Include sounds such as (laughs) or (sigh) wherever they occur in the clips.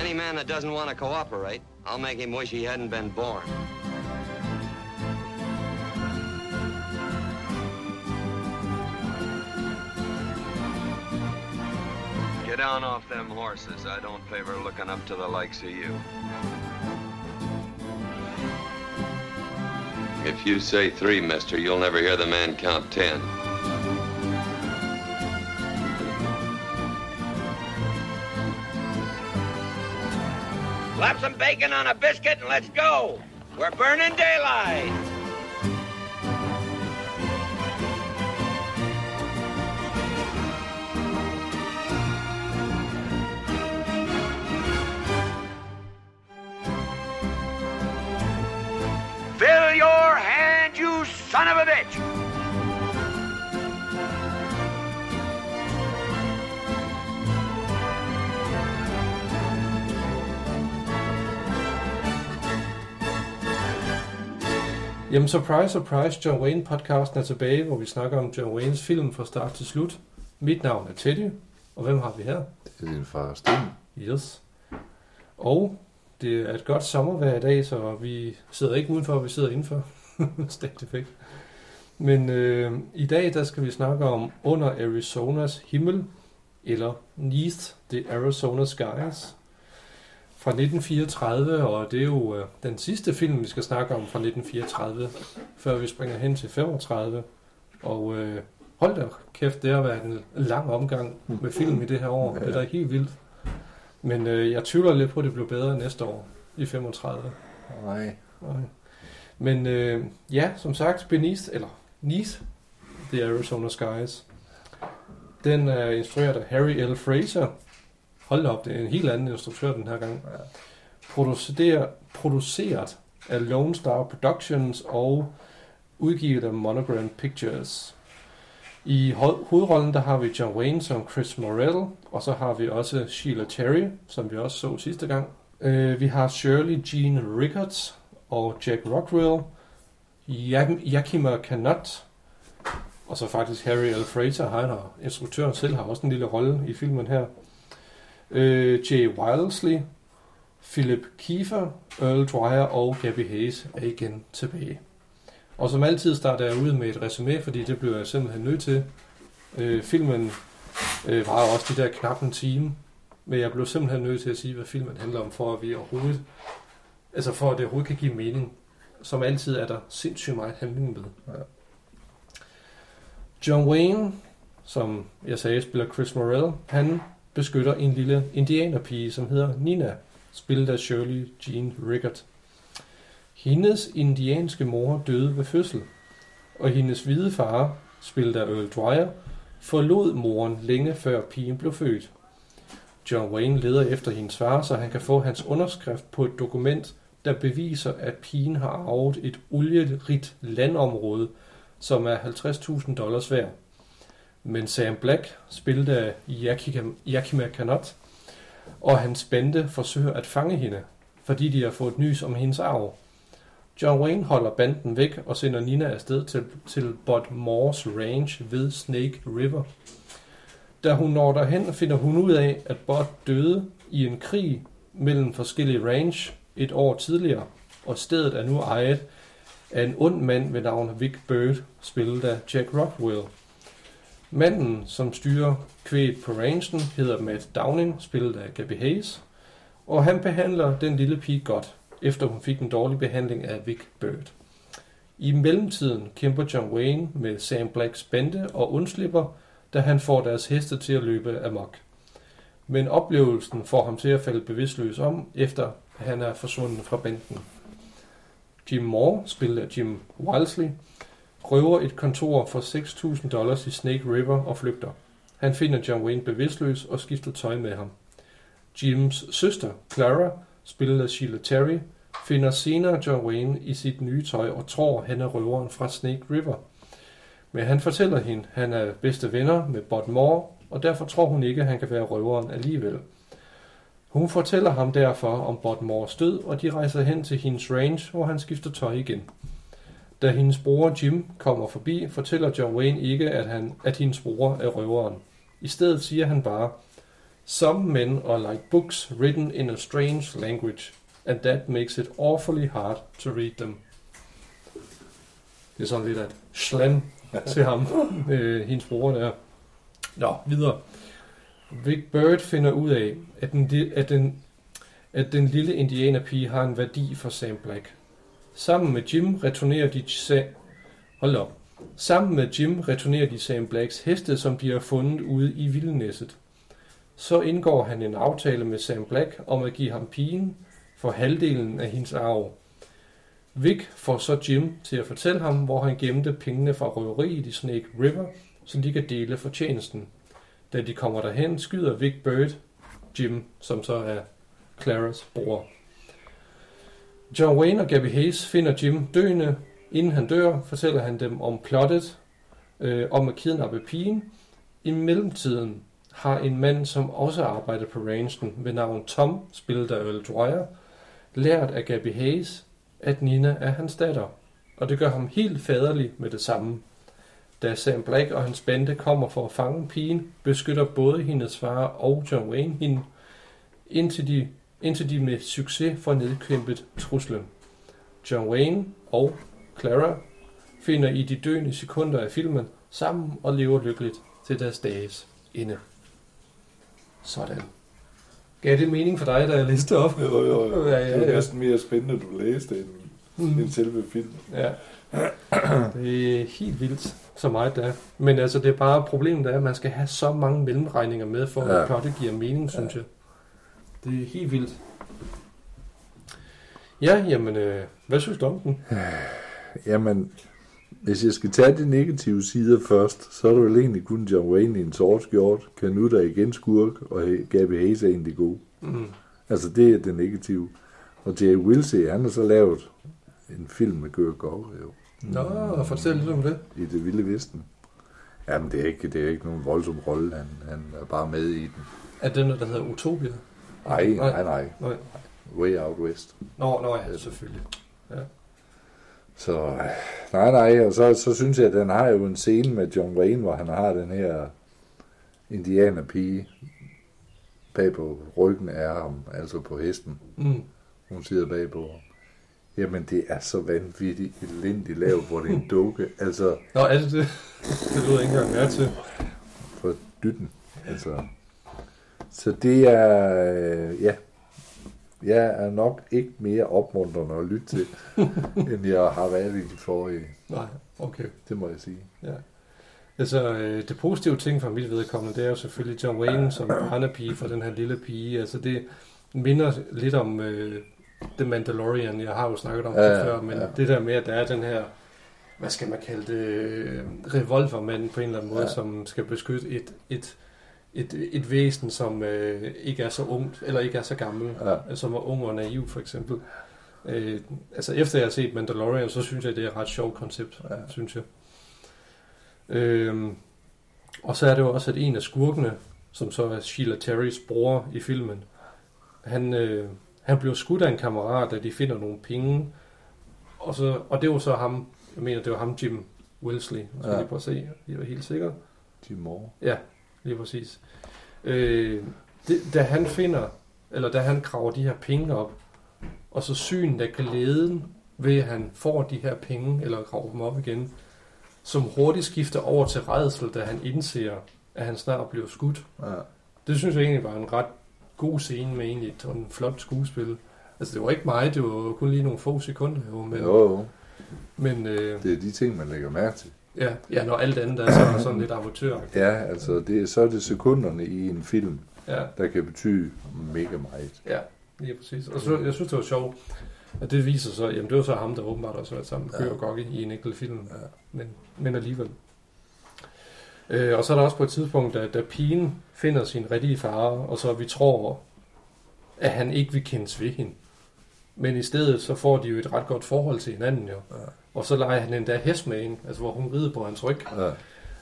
Any man that doesn't want to cooperate, I'll make him wish he hadn't been born. Get down off them horses. I don't favor looking up to the likes of you. If you say three, mister, you'll never hear the man count ten. Slap some bacon on a biscuit and let's go. We're burning daylight. Fill your hand, you son of a bitch! Jamen, surprise, surprise, John Wayne podcasten er tilbage, hvor vi snakker om John Waynes film fra start til slut. Mit navn er Teddy, og hvem har vi her? Det er din far, Sten. Yes. Og det er et godt sommervejr i dag, så vi sidder ikke udenfor, vi sidder indenfor. (laughs) Stadigvæk. Men øh, i dag, der skal vi snakke om Under Arizonas himmel, eller Neath the Arizona Skies, fra 1934, og det er jo øh, den sidste film, vi skal snakke om fra 1934, før vi springer hen til 35. Og øh, hold da kæft, det har været en lang omgang med film i det her år. Det er da helt vildt. Men øh, jeg tvivler lidt på, at det bliver bedre næste år i 35. Nej. Nej. Men øh, ja, som sagt, Beneath, eller Neath, The Arizona Skies. Den er instrueret af Harry L. Fraser. Hold da op, det er en helt anden instruktør den her gang. Ja. Produceret, produceret af Lone Star Productions og udgivet af Monogram Pictures. I ho- hovedrollen der har vi John Wayne som Chris Morell, og så har vi også Sheila Terry, som vi også så sidste gang. Øh, vi har Shirley Jean Rickards og Jack Rockwell, Jak- Yakima Kanat, og så faktisk Harry L. Fraser, han og instruktøren selv har også en lille rolle i filmen her. Øh, Jay Wildesley, Philip Kiefer, Earl Dwyer og Gabby Hayes er igen tilbage. Og som altid starter jeg ud med et resume, fordi det blev jeg simpelthen nødt til. Øh, filmen øh, var også de der knap en time, men jeg blev simpelthen nødt til at sige, hvad filmen handler om, for at vi overhovedet, altså for at det overhovedet kan give mening. Som altid er der sindssygt meget handling med. Ja. John Wayne, som jeg sagde, spiller Chris Morell, han beskytter en lille indianerpige, som hedder Nina, spillet af Shirley Jean Rickert. Hendes indianske mor døde ved fødsel, og hendes hvide far, spillet af Earl Dwyer, forlod moren længe før pigen blev født. John Wayne leder efter hendes far, så han kan få hans underskrift på et dokument, der beviser, at pigen har arvet et olierigt landområde, som er 50.000 dollars værd. Men Sam Black, spillet af Yakima, Yakima og hans bande forsøger at fange hende, fordi de har fået nys om hendes arv. John Wayne holder banden væk og sender Nina afsted til, til Bud Moores Range ved Snake River. Da hun når derhen, finder hun ud af, at Bud døde i en krig mellem forskellige range et år tidligere, og stedet er nu ejet af en ond mand ved navn Vic Bird, spillet af Jack Rockwell. Manden, som styrer kvæget på rangen, hedder Matt Downing, spillet af Gabby Hayes, og han behandler den lille pige godt, efter hun fik en dårlig behandling af Vic Bird. I mellemtiden kæmper John Wayne med Sam Blacks bande og undslipper, da han får deres heste til at løbe amok. Men oplevelsen får ham til at falde bevidstløs om, efter han er forsvundet fra banden. Jim Moore, spillet af Jim Wildesley, røver et kontor for 6.000 dollars i Snake River og flygter. Han finder John Wayne bevidstløs og skifter tøj med ham. Jims søster, Clara, spillet af Sheila Terry, finder senere John Wayne i sit nye tøj og tror, han er røveren fra Snake River. Men han fortæller hende, at han er bedste venner med Bud Moore, og derfor tror hun ikke, at han kan være røveren alligevel. Hun fortæller ham derfor om Bud Moores død, og de rejser hen til hendes range, hvor han skifter tøj igen. Da hendes bror Jim kommer forbi, fortæller John Wayne ikke, at, han, at hendes bror er røveren. I stedet siger han bare, Some men are like books written in a strange language, and that makes it awfully hard to read them. Det er sådan lidt af et slam (laughs) til ham, øh, hendes bror der. Nå, videre. Vic Bird finder ud af, at den, at den, at den lille indianerpige har en værdi for Sam Black. Sammen med Jim returnerer de sag... Hold op. Sammen med Jim returnerer de Sam Blacks heste, som de har fundet ude i vildnæsset. Så indgår han en aftale med Sam Black om at give ham pigen for halvdelen af hendes arv. Vic får så Jim til at fortælle ham, hvor han gemte pengene fra røveriet i Snake River, så de kan dele fortjenesten. Da de kommer derhen, skyder Vic Bird Jim, som så er Claras bror. John Wayne og Gabby Hayes finder Jim døende. Inden han dør, fortæller han dem om plottet øh, om at kidnappe pigen. I mellemtiden har en mand, som også arbejder på ranchen ved navn Tom, spillet af Earl Dwyer, lært af Gabby Hayes, at Nina er hans datter, og det gør ham helt faderlig med det samme. Da Sam Black og hans bande kommer for at fange pigen, beskytter både hendes far og John Wayne hende, indtil de, indtil de med succes får nedkæmpet truslen. John Wayne og Clara finder i de døende sekunder af filmen sammen og lever lykkeligt til deres dages ende. Sådan. Gav det mening for dig, da jeg læste det op? Jo, jo, jo. Ja, ja, Det er ja. næsten mere spændende, du læste, end, Mm. end selve filmen. Ja. Det er helt vildt, så meget der. Men altså, det er bare problemet er, at man skal have så mange mellemregninger med, for at Ja. ja. plottet giver mening, synes jeg. Det er helt vildt. Ja, jamen, øh, hvad synes du om den? (sighs) Jamen, hvis jeg skal tage de negative sider først, så er det vel egentlig kun John Wayne i en sort skjort, Canute er igen skurk, og Gabby Hayes er egentlig god. Mm. Altså, det er det negative. Og Jay Wilsey, han har så lavet en film med Gør Gård, jo. Nå, fortæl lidt om det. I det vilde vesten. Jamen, det er ikke, det er ikke nogen voldsom rolle. Han, han er bare med i den. Er det noget, der hedder Utopia? Nej, nej, nej. Nej. Way Out West. Nå, nå ja, selvfølgelig. Så nej, nej, og så, så synes jeg, at den har jo en scene med John Wayne, hvor han har den her indianerpige bag på ryggen af ham, altså på hesten. Mm. Hun sidder bagpå. Jamen, det er så vanvittigt elendigt lavet, hvor det er en (laughs) dukke. Altså, Nå, er det det? (laughs) Det lyder ikke engang mere til. for dytten. Altså. Så det er, øh, ja, jeg er nok ikke mere opmuntrende at lytte til, (laughs) end jeg har været i de forrige. Nej, okay. Det må jeg sige. Ja. Altså, øh, det positive ting for mit vedkommende, det er jo selvfølgelig John Wayne som barnepige for den her lille pige. Altså, det minder lidt om øh, The Mandalorian, jeg har jo snakket om Ja, det før, men ja. det der med, at der er den her, hvad skal man kalde det, øh, revolvermand på en eller anden måde, ja. som skal beskytte et, et, et, et væsen, som øh, ikke er så ungt, eller ikke er så gammel, Ja. som er ung og naiv, for eksempel. Øh, altså, efter jeg har set Mandalorian, så synes jeg, det er et ret sjovt koncept, Ja. synes jeg. Øhm, og så er det jo også, at en af skurkene, som så er Sheila Terrys bror i filmen, han, øh, han bliver skudt af en kammerat, da de finder nogle penge. Og, så, og det var så ham, jeg mener, det var ham, Jim Wilsley. Jeg skal ja. lige prøve at se, jeg er helt sikker. Jim Moore. Ja, lige præcis. Øh, det, da han finder, eller da han graver de her penge op, og så synen af glæden ved, at han får de her penge, eller graver dem op igen, som hurtigt skifter over til redsel, da han indser, at han snart bliver skudt. Ja. Det synes jeg egentlig var en ret god scene med egentlig et sådan flot skuespil. Altså det var ikke meget, det var kun lige nogle få sekunder jo, men, Jo, jo. men øh, Det er de ting, man lægger mærke til. Ja, ja, når alt andet er så, sådan lidt amatør. Ja, altså, det, er- så er det sekunderne i en film, Ja, der kan betyde mega meget. Ja, lige præcis. Og så, jeg synes, det var sjovt, at det viser sig, jamen det var så ham, der åbenbart også været sammen med Ja. Og Gokke i en enkelt film, Ja. men, men alligevel. Øh, og så er der også på et tidspunkt, da, da pigen finder sin rigtige far, og så vi tror, at han ikke vil kendes ved hende. Men i stedet, så får de jo et ret godt forhold til hinanden jo. Ja. Og så leger han endda hest med hende, altså hvor hun rider på hans ryg. Ja.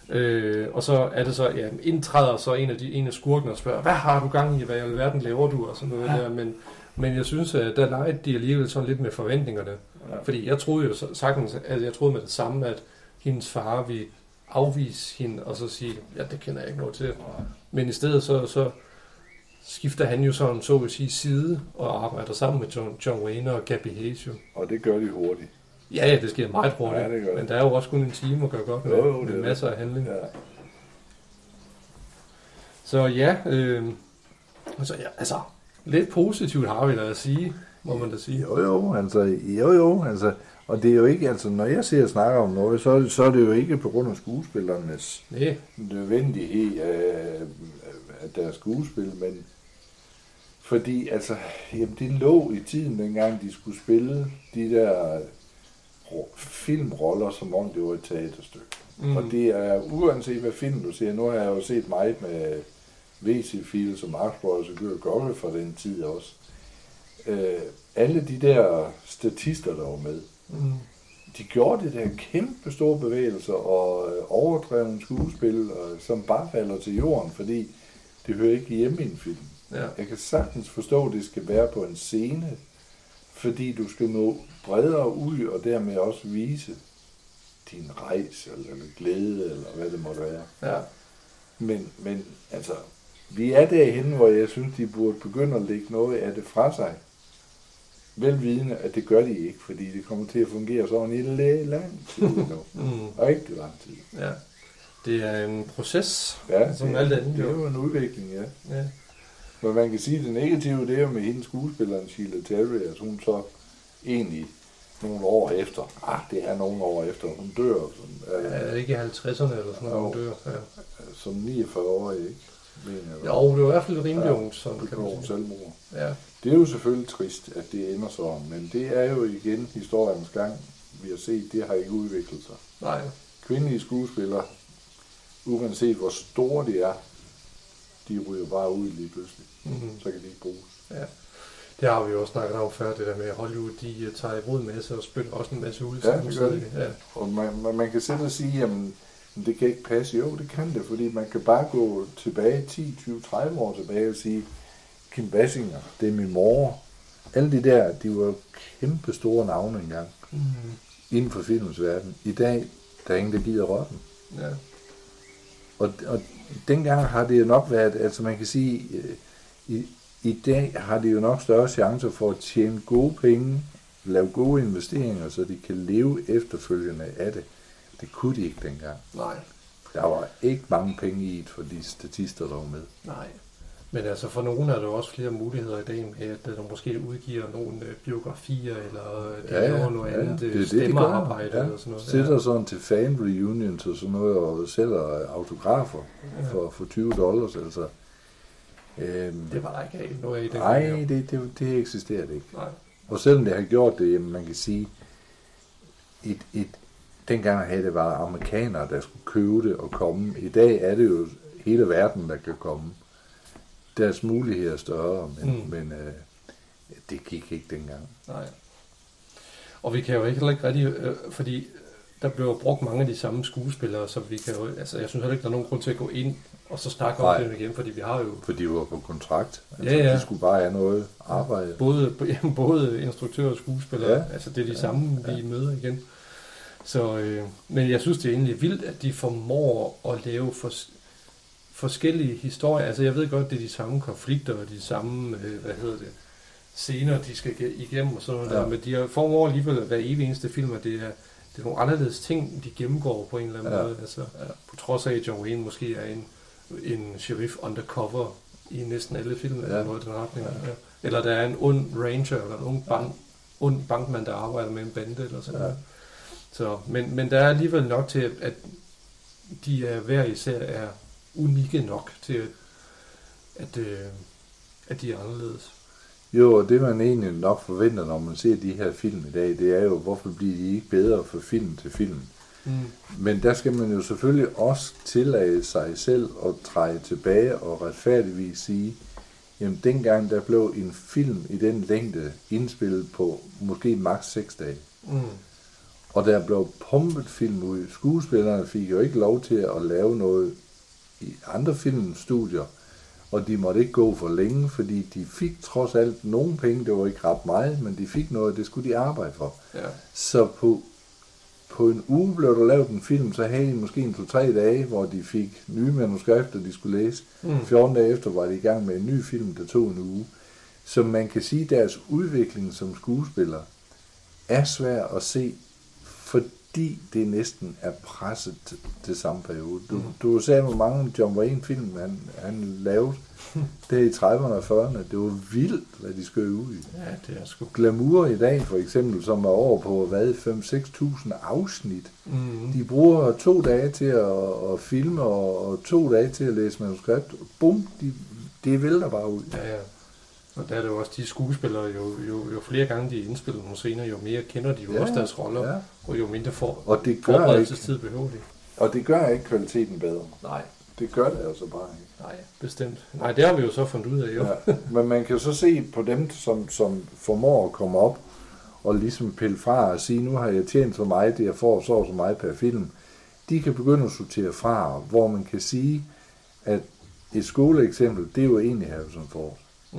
Øh, og så er det så, ja, indtræder så en af, de, en af skurkene og spørger, hvad har du gang i, hvad i alverden laver du, og sådan noget ja. der, men, men jeg synes, at der legede de alligevel sådan lidt med forventningerne, Ja. fordi jeg troede jo så- sagtens, at jeg troede med det samme, at hendes far ville afvise hende, og så sige, ja, det kender jeg ikke noget til, men i stedet så, så, skifter han jo sådan, så at sige, side og arbejder sammen med John, John Wayne og Gabby Hayes jo. Og det gør de hurtigt. Ja, ja, det sker meget hurtigt, Ja, det gør det. men der er jo også kun en time at gøre godt med, Jo, jo, det med er masser af handling. Ja. Så ja, øh, altså, ja, altså, lidt positivt har vi da at sige, må man da sige. Jo, jo, altså, jo, jo, altså, og det er jo ikke, altså, når jeg ser og snakker om noget, så, er det- så er det jo ikke på grund af skuespillernes Nej, nødvendighed af, af deres skuespil, men fordi, altså, jamen, det lå i tiden, dengang de skulle spille de der ro- filmroller, som om det var et teaterstykke. Mm. Og det er, uanset hvad film du ser, nu har jeg jo set meget med VC Fields og Marx Brothers og Gør Gokke fra den tid også. Øh, alle de der statister, der var med, mm, de gjorde det der kæmpe store bevægelser og øh, overdreven skuespil, og, som bare falder til jorden, fordi det hører ikke hjemme i en film. Ja. Jeg kan sagtens forstå, at det skal være på en scene, fordi du skal nå bredere ud og dermed også vise din rejse eller, glæde, eller hvad det måtte være. ja. Men, men altså, vi er derhen, hvor jeg synes, de burde begynde at lægge noget af det fra sig. Velvidende, at det gør de ikke, fordi det kommer til at fungere sådan i lang tid nu. (laughs) Mm, Rigtig lang tid. ja. Det er en proces, Ja, som det, alt andet det er jo en udvikling, ja. Ja. Men man kan sige, at det negative, det er jo med hende skuespilleren Sheila Terry, at hun så egentlig nogle år efter, ah, det er nogle år efter, hun dør som, Er øh, det ikke i 50'erne eller sådan noget, hun dør? Ja. som 49 år, ikke? Mener jeg. Jo, det var i hvert fald rimelig Ja, ungt, sådan kan man sige. selvmord. Ja, Det er jo selvfølgelig trist, at det ender sådan, men det er jo igen historiens gang. Vi har set, det har ikke udviklet sig. nej. Kvindelige skuespillere, uanset hvor store de er, de ryger bare ud lige pludselig. Mm-hmm. Så kan de ikke bruges. Ja. Det har vi jo også snakket om før, det der med, at Hollywood de øh, tager imod en masse og spytter også en masse ud. Ja, det gør de. Ja. Og man, man, man kan selv og sige, jamen, men det kan ikke passe. Jo, det kan det, fordi man kan bare gå tilbage 10, 20, 30 år tilbage og sige, Kim Basinger, det er min mor. Alle de der, de var kæmpe store navne engang Mm. inden for filmens verden. I dag, der er ingen, der gider dem. ja. Og, og dengang har det jo nok været, altså man kan sige, øh, i, i dag har de jo nok større chancer for at tjene gode penge, lave gode investeringer, så de kan leve efterfølgende af det. Det kunne de ikke dengang. Nej, Der var ikke mange penge i det for de statister, der var med. nej. Men altså for nogen er der også flere muligheder i dag med, at øh, der måske udgiver nogle øh, biografier, eller øh, de ja, laver noget ja, andet det er øh, det, de stemmearbejde Ja. eller sådan noget. Sætter sådan til fan reunions og sådan noget, og sælger autografer Ja. for, for 20 dollars, altså. Øhm, Det var der ikke af noget af i den nej, gang, det, det, det eksisterer det ikke. Nej. Og selvom det har gjort det, jamen man kan sige, et, et, dengang havde det var amerikanere, der skulle købe det og komme. I dag er det jo hele verden, der kan komme. Deres muligheder er større, men, Mm. men øh, det gik ikke dengang. Nej. Og vi kan jo ikke heller ikke rigtig, øh, fordi der bliver jo brugt mange af de samme skuespillere, så vi kan jo, altså jeg synes heller ikke, der er nogen grund til at gå ind og så snakke om Nej. det igen, fordi vi har jo For de var på kontrakt. Altså, Ja, ja. De skulle bare have noget arbejde. både, (laughs) jamen, både instruktører og skuespillere, ja. Ja. altså det er de Ja. samme, vi møder igen. Så, øh, men jeg synes, det er egentlig vildt, at de formår at lave fors- forskellige historier. Altså jeg ved godt, det er de samme konflikter og de samme, øh, hvad hedder det, scener, de skal ge- igennem og sådan noget Ja. der, men de formår alligevel at hver evig eneste film, at det er, det er nogle anderledes ting, de gennemgår på en eller anden Ja. måde. Altså, på trods af, at John Wayne måske er en, en sheriff undercover i næsten alle film, eller Ja. noget i den retning. Ja. Eller der er en ond ranger, eller en ung bank, ond bankmand, der arbejder med en bande, eller sådan Ja. noget. Så, men, men der er alligevel nok til, at, at de er hver især er unikke nok til, at, øh, at de er anderledes. Jo, og det man egentlig nok forventer, når man ser de her film i dag, det er jo, hvorfor bliver de ikke bedre fra film til film? Mm. Men der skal man jo selvfølgelig også tillade sig selv at træde tilbage og retfærdigvis sige, jamen dengang der blev en film i den længde indspillet på måske maks 6 dage. Mm. Og der blev pumpet film ud. Skuespillerne fik jo ikke lov til at lave noget i andre filmstudier, og de måtte ikke gå for længe, fordi de fik trods alt nogle penge, det var ikke ret meget, men de fik noget, det skulle de arbejde for. Ja. Så på på en uge blev der lavet en film, så havde de måske en to-tre dage, hvor de fik nye manuskripter, de skulle læse. Mm. 14 dage efter var de i gang med en ny film, der tog en uge. Så man kan sige, at deres udvikling som skuespiller er svær at se, fordi det næsten er presset til, til samme periode. Du, du sagde, hvor mange John Wayne-film han, han lavede (laughs) der i 30'erne og 40'erne. Det var vildt, hvad de skød ud i. Ja, det er sgu... Glamour i dag, for eksempel, som er over på, hvad, 5-6.000 afsnit. Mm. De bruger to dage til at, at filme, og, og to dage til at læse manuskript. Bum, de, det vælter bare ud. Ja, ja. Og der er det jo også de skuespillere, jo, jo, jo flere gange de indspiller nogle scener, jo mere kender de jo Ja, også deres roller, ja. og jo mindre for, Og det gør ikke, forberedelsestid behøver de. og det gør ikke kvaliteten bedre. Nej, Det gør det altså bare ikke. nej, bestemt. Nej, det har vi jo så fundet ud af, jo. Ja, men man kan jo så se på dem, som, som formår at komme op og ligesom pille fra og sige, nu har jeg tjent så meget, det jeg får så så meget per film. De kan begynde at sortere fra, hvor man kan sige, at et skoleeksempel, det er jo egentlig Harrison Ford. Mm.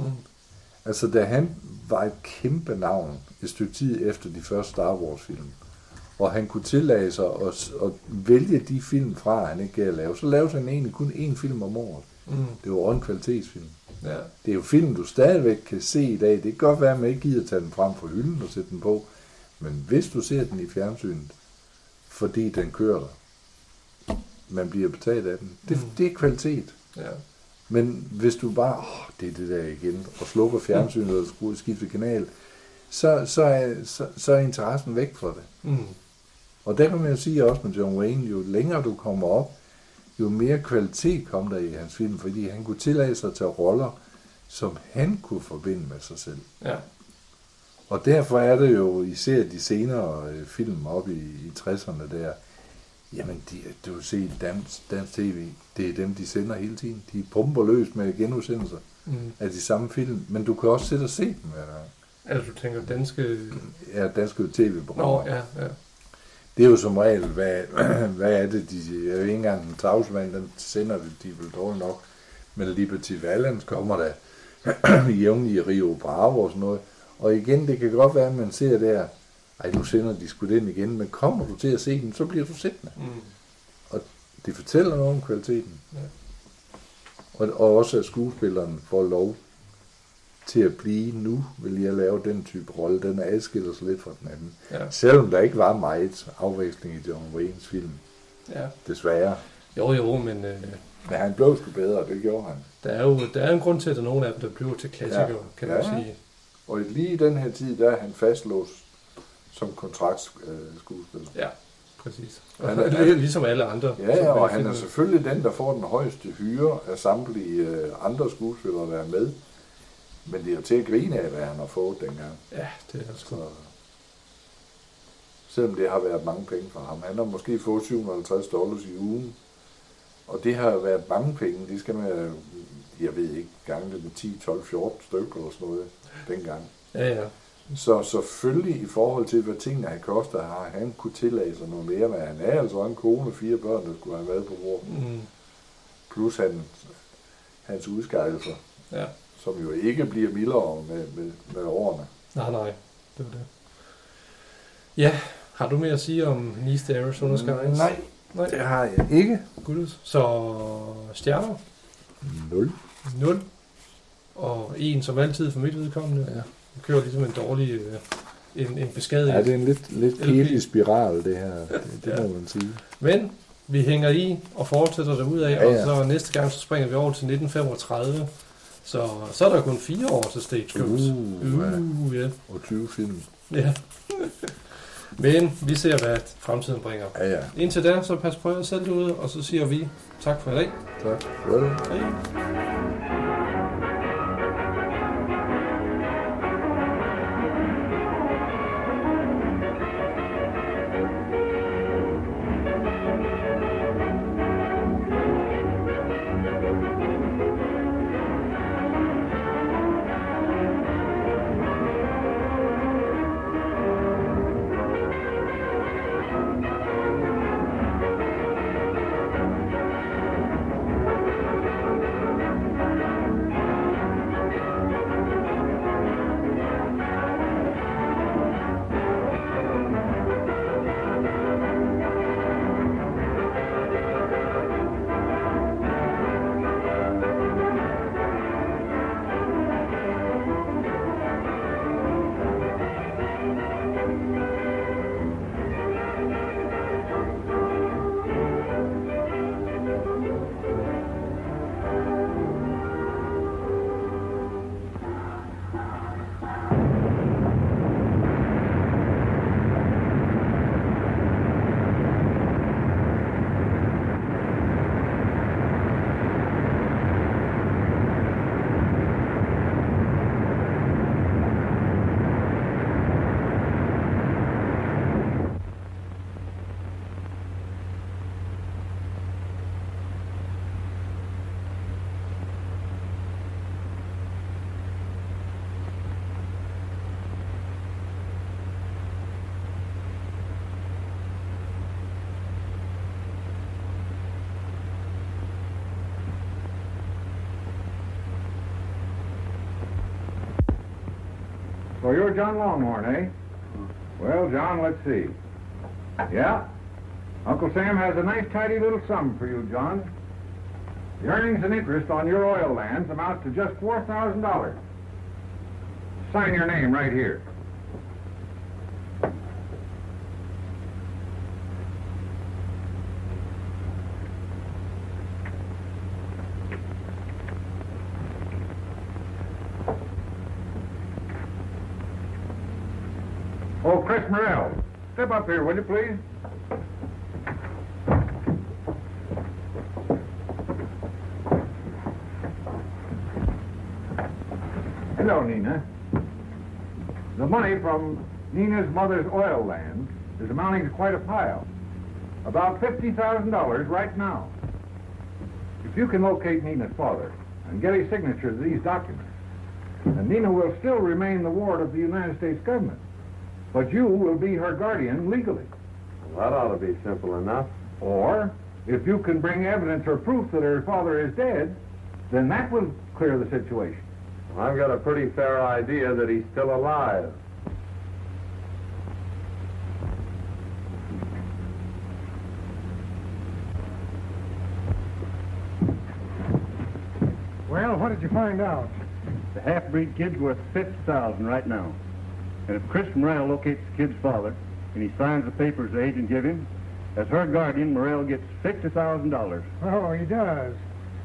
Altså, da han var et kæmpe navn et stykke tid efter de første Star Wars-film, og han kunne tillade sig at, at vælge de film fra, han ikke gav at lave, så lavede han egentlig kun én film om året. Mm. Det var en kvalitetsfilm. Ja. Det er jo film, du stadigvæk kan se i dag. Det kan godt være, at man ikke gider tage den frem fra hylden og sætte den på. Men hvis du ser den i fjernsynet, fordi den kører der, man bliver betalt af den. Det, Mm. det er kvalitet. ja. Men hvis du bare, åh, det er det der igen, og slukker fjernsynet og skruer skifter kanal, så, så, er, så, så er interessen væk fra det. Mm. Og der kan man jo sige også med John Wayne, jo længere du kommer op, jo mere kvalitet kom der i hans film, fordi han kunne tillade sig at tage roller, som han kunne forbinde med sig selv. Ja. Og derfor er det jo især de senere øh, film op i, i 60'erne der, jamen de, du vil se dansk, dansk tv, det er dem, de sender hele tiden. De pumper løs med genudsendelser Mm. af de samme film, men du kan også sætte og se dem hver gang. Altså, du tænker danske... Ja, danske tv-programmer. Nå, ja, ja. Det er jo som regel, hvad, (clears throat) hvad er det, de, jeg er jo ikke engang en tavsmand, den sender det, de vel dårligt nok, men Liberty Valance kommer der (clears throat) jævnligt i Rio Bravo og sådan noget, og igen, det kan godt være, at man ser der, ej, nu sender de sgu den igen, men kommer du til at se den, så bliver du siddende. Mm. Det fortæller noget om kvaliteten. Ja. Og, og også at skuespilleren får lov til at blive, nu vil jeg lave den type rolle, den er adskiller sig lidt fra den anden. Ja, Selvom der ikke var meget afveksling i John Waynes film, ja. desværre. Jo, jo, men øh, Men han blev sgu bedre, det gjorde han. der er jo der er en grund til, at der er nogle af dem, der bliver til klassikere, Ja. kan man Ja. sige. Og lige i den her tid, der er han fastlåst som kontraktskuespiller. Ja, præcis. Han Og er- (laughs) er ligesom alle andre. Ja, ja, og han er selvfølgelig den, der får den højeste hyre af samtlige øh, andre skuespillere, der er med. Men det er jo til at grine af, hvad han har fået dengang. Ja, det er sgu. Så, selvom det har været mange penge for ham. Han har måske fået 750 dollars i ugen. Og det har været mange penge. Det skal man, jeg ved ikke, gange det med 10, 12, 14 stykker eller sådan noget dengang. Ja, ja. Så selvfølgelig i forhold til, hvad tingene har kostet, har han kunne tillade sig noget mere, men han er altså en kone og fire børn, der skulle have været på bord. Mm, Plus han, hans udskejelser, ja. som jo ikke bliver mildere med, med, med årene. Nej, nej. Det var det. Ja, har du mere at sige om Nice to Arizona Skies? Nej, Nej. det har jeg ikke. Gud. Så stjerner? Nul. 0. Og en som altid for mit vedkommende. Ja. Vi kører ligesom en dårlig, øh, en, en beskadiget. Ja, det er en lidt, lidt kedelig spiral, det her. Det, det Ja. må man sige. Men vi hænger i og fortsætter derud af, Ja, ja. og så næste gang så springer vi over til 1935. Så, så er der kun fire år til Stagecoach. Uh, ja. uh ja. Og 20 film. ja. (laughs) Men vi ser, hvad fremtiden bringer. Ja, ja. Indtil da, så pas på jer selv derude, og så siger vi tak for i dag. Tak. Well. Hej. You're John Longhorn, eh? Well, John, let's see. Yeah? Uncle Sam has a nice tidy little sum for you, John. The earnings and interest on your oil lands amount to just $4,000. Sign your name right here. Chris Morrell, step up here, will you, please? Hello, Nina. The money from Nina's mother's oil land is amounting to quite a pile. About $50,000 right now. If you can locate Nina's father and get a signature to these documents, Nina will still remain the ward of the United States government. But you will be her guardian legally. Well, That ought to be simple enough. Or, if you can bring evidence or proof that her father is dead, then that will clear the situation. I've got a pretty fair idea that he's still alive. Well, what did you find out? The half-breed kid's worth fifty thousand right now. And if Chris Morrell locates the kid's father and he signs the papers the agent give him, as her guardian, Morrell gets fifty thousand dollars. Oh, he does.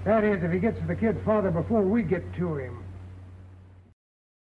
That is, if he gets to the kid's father before we get to him.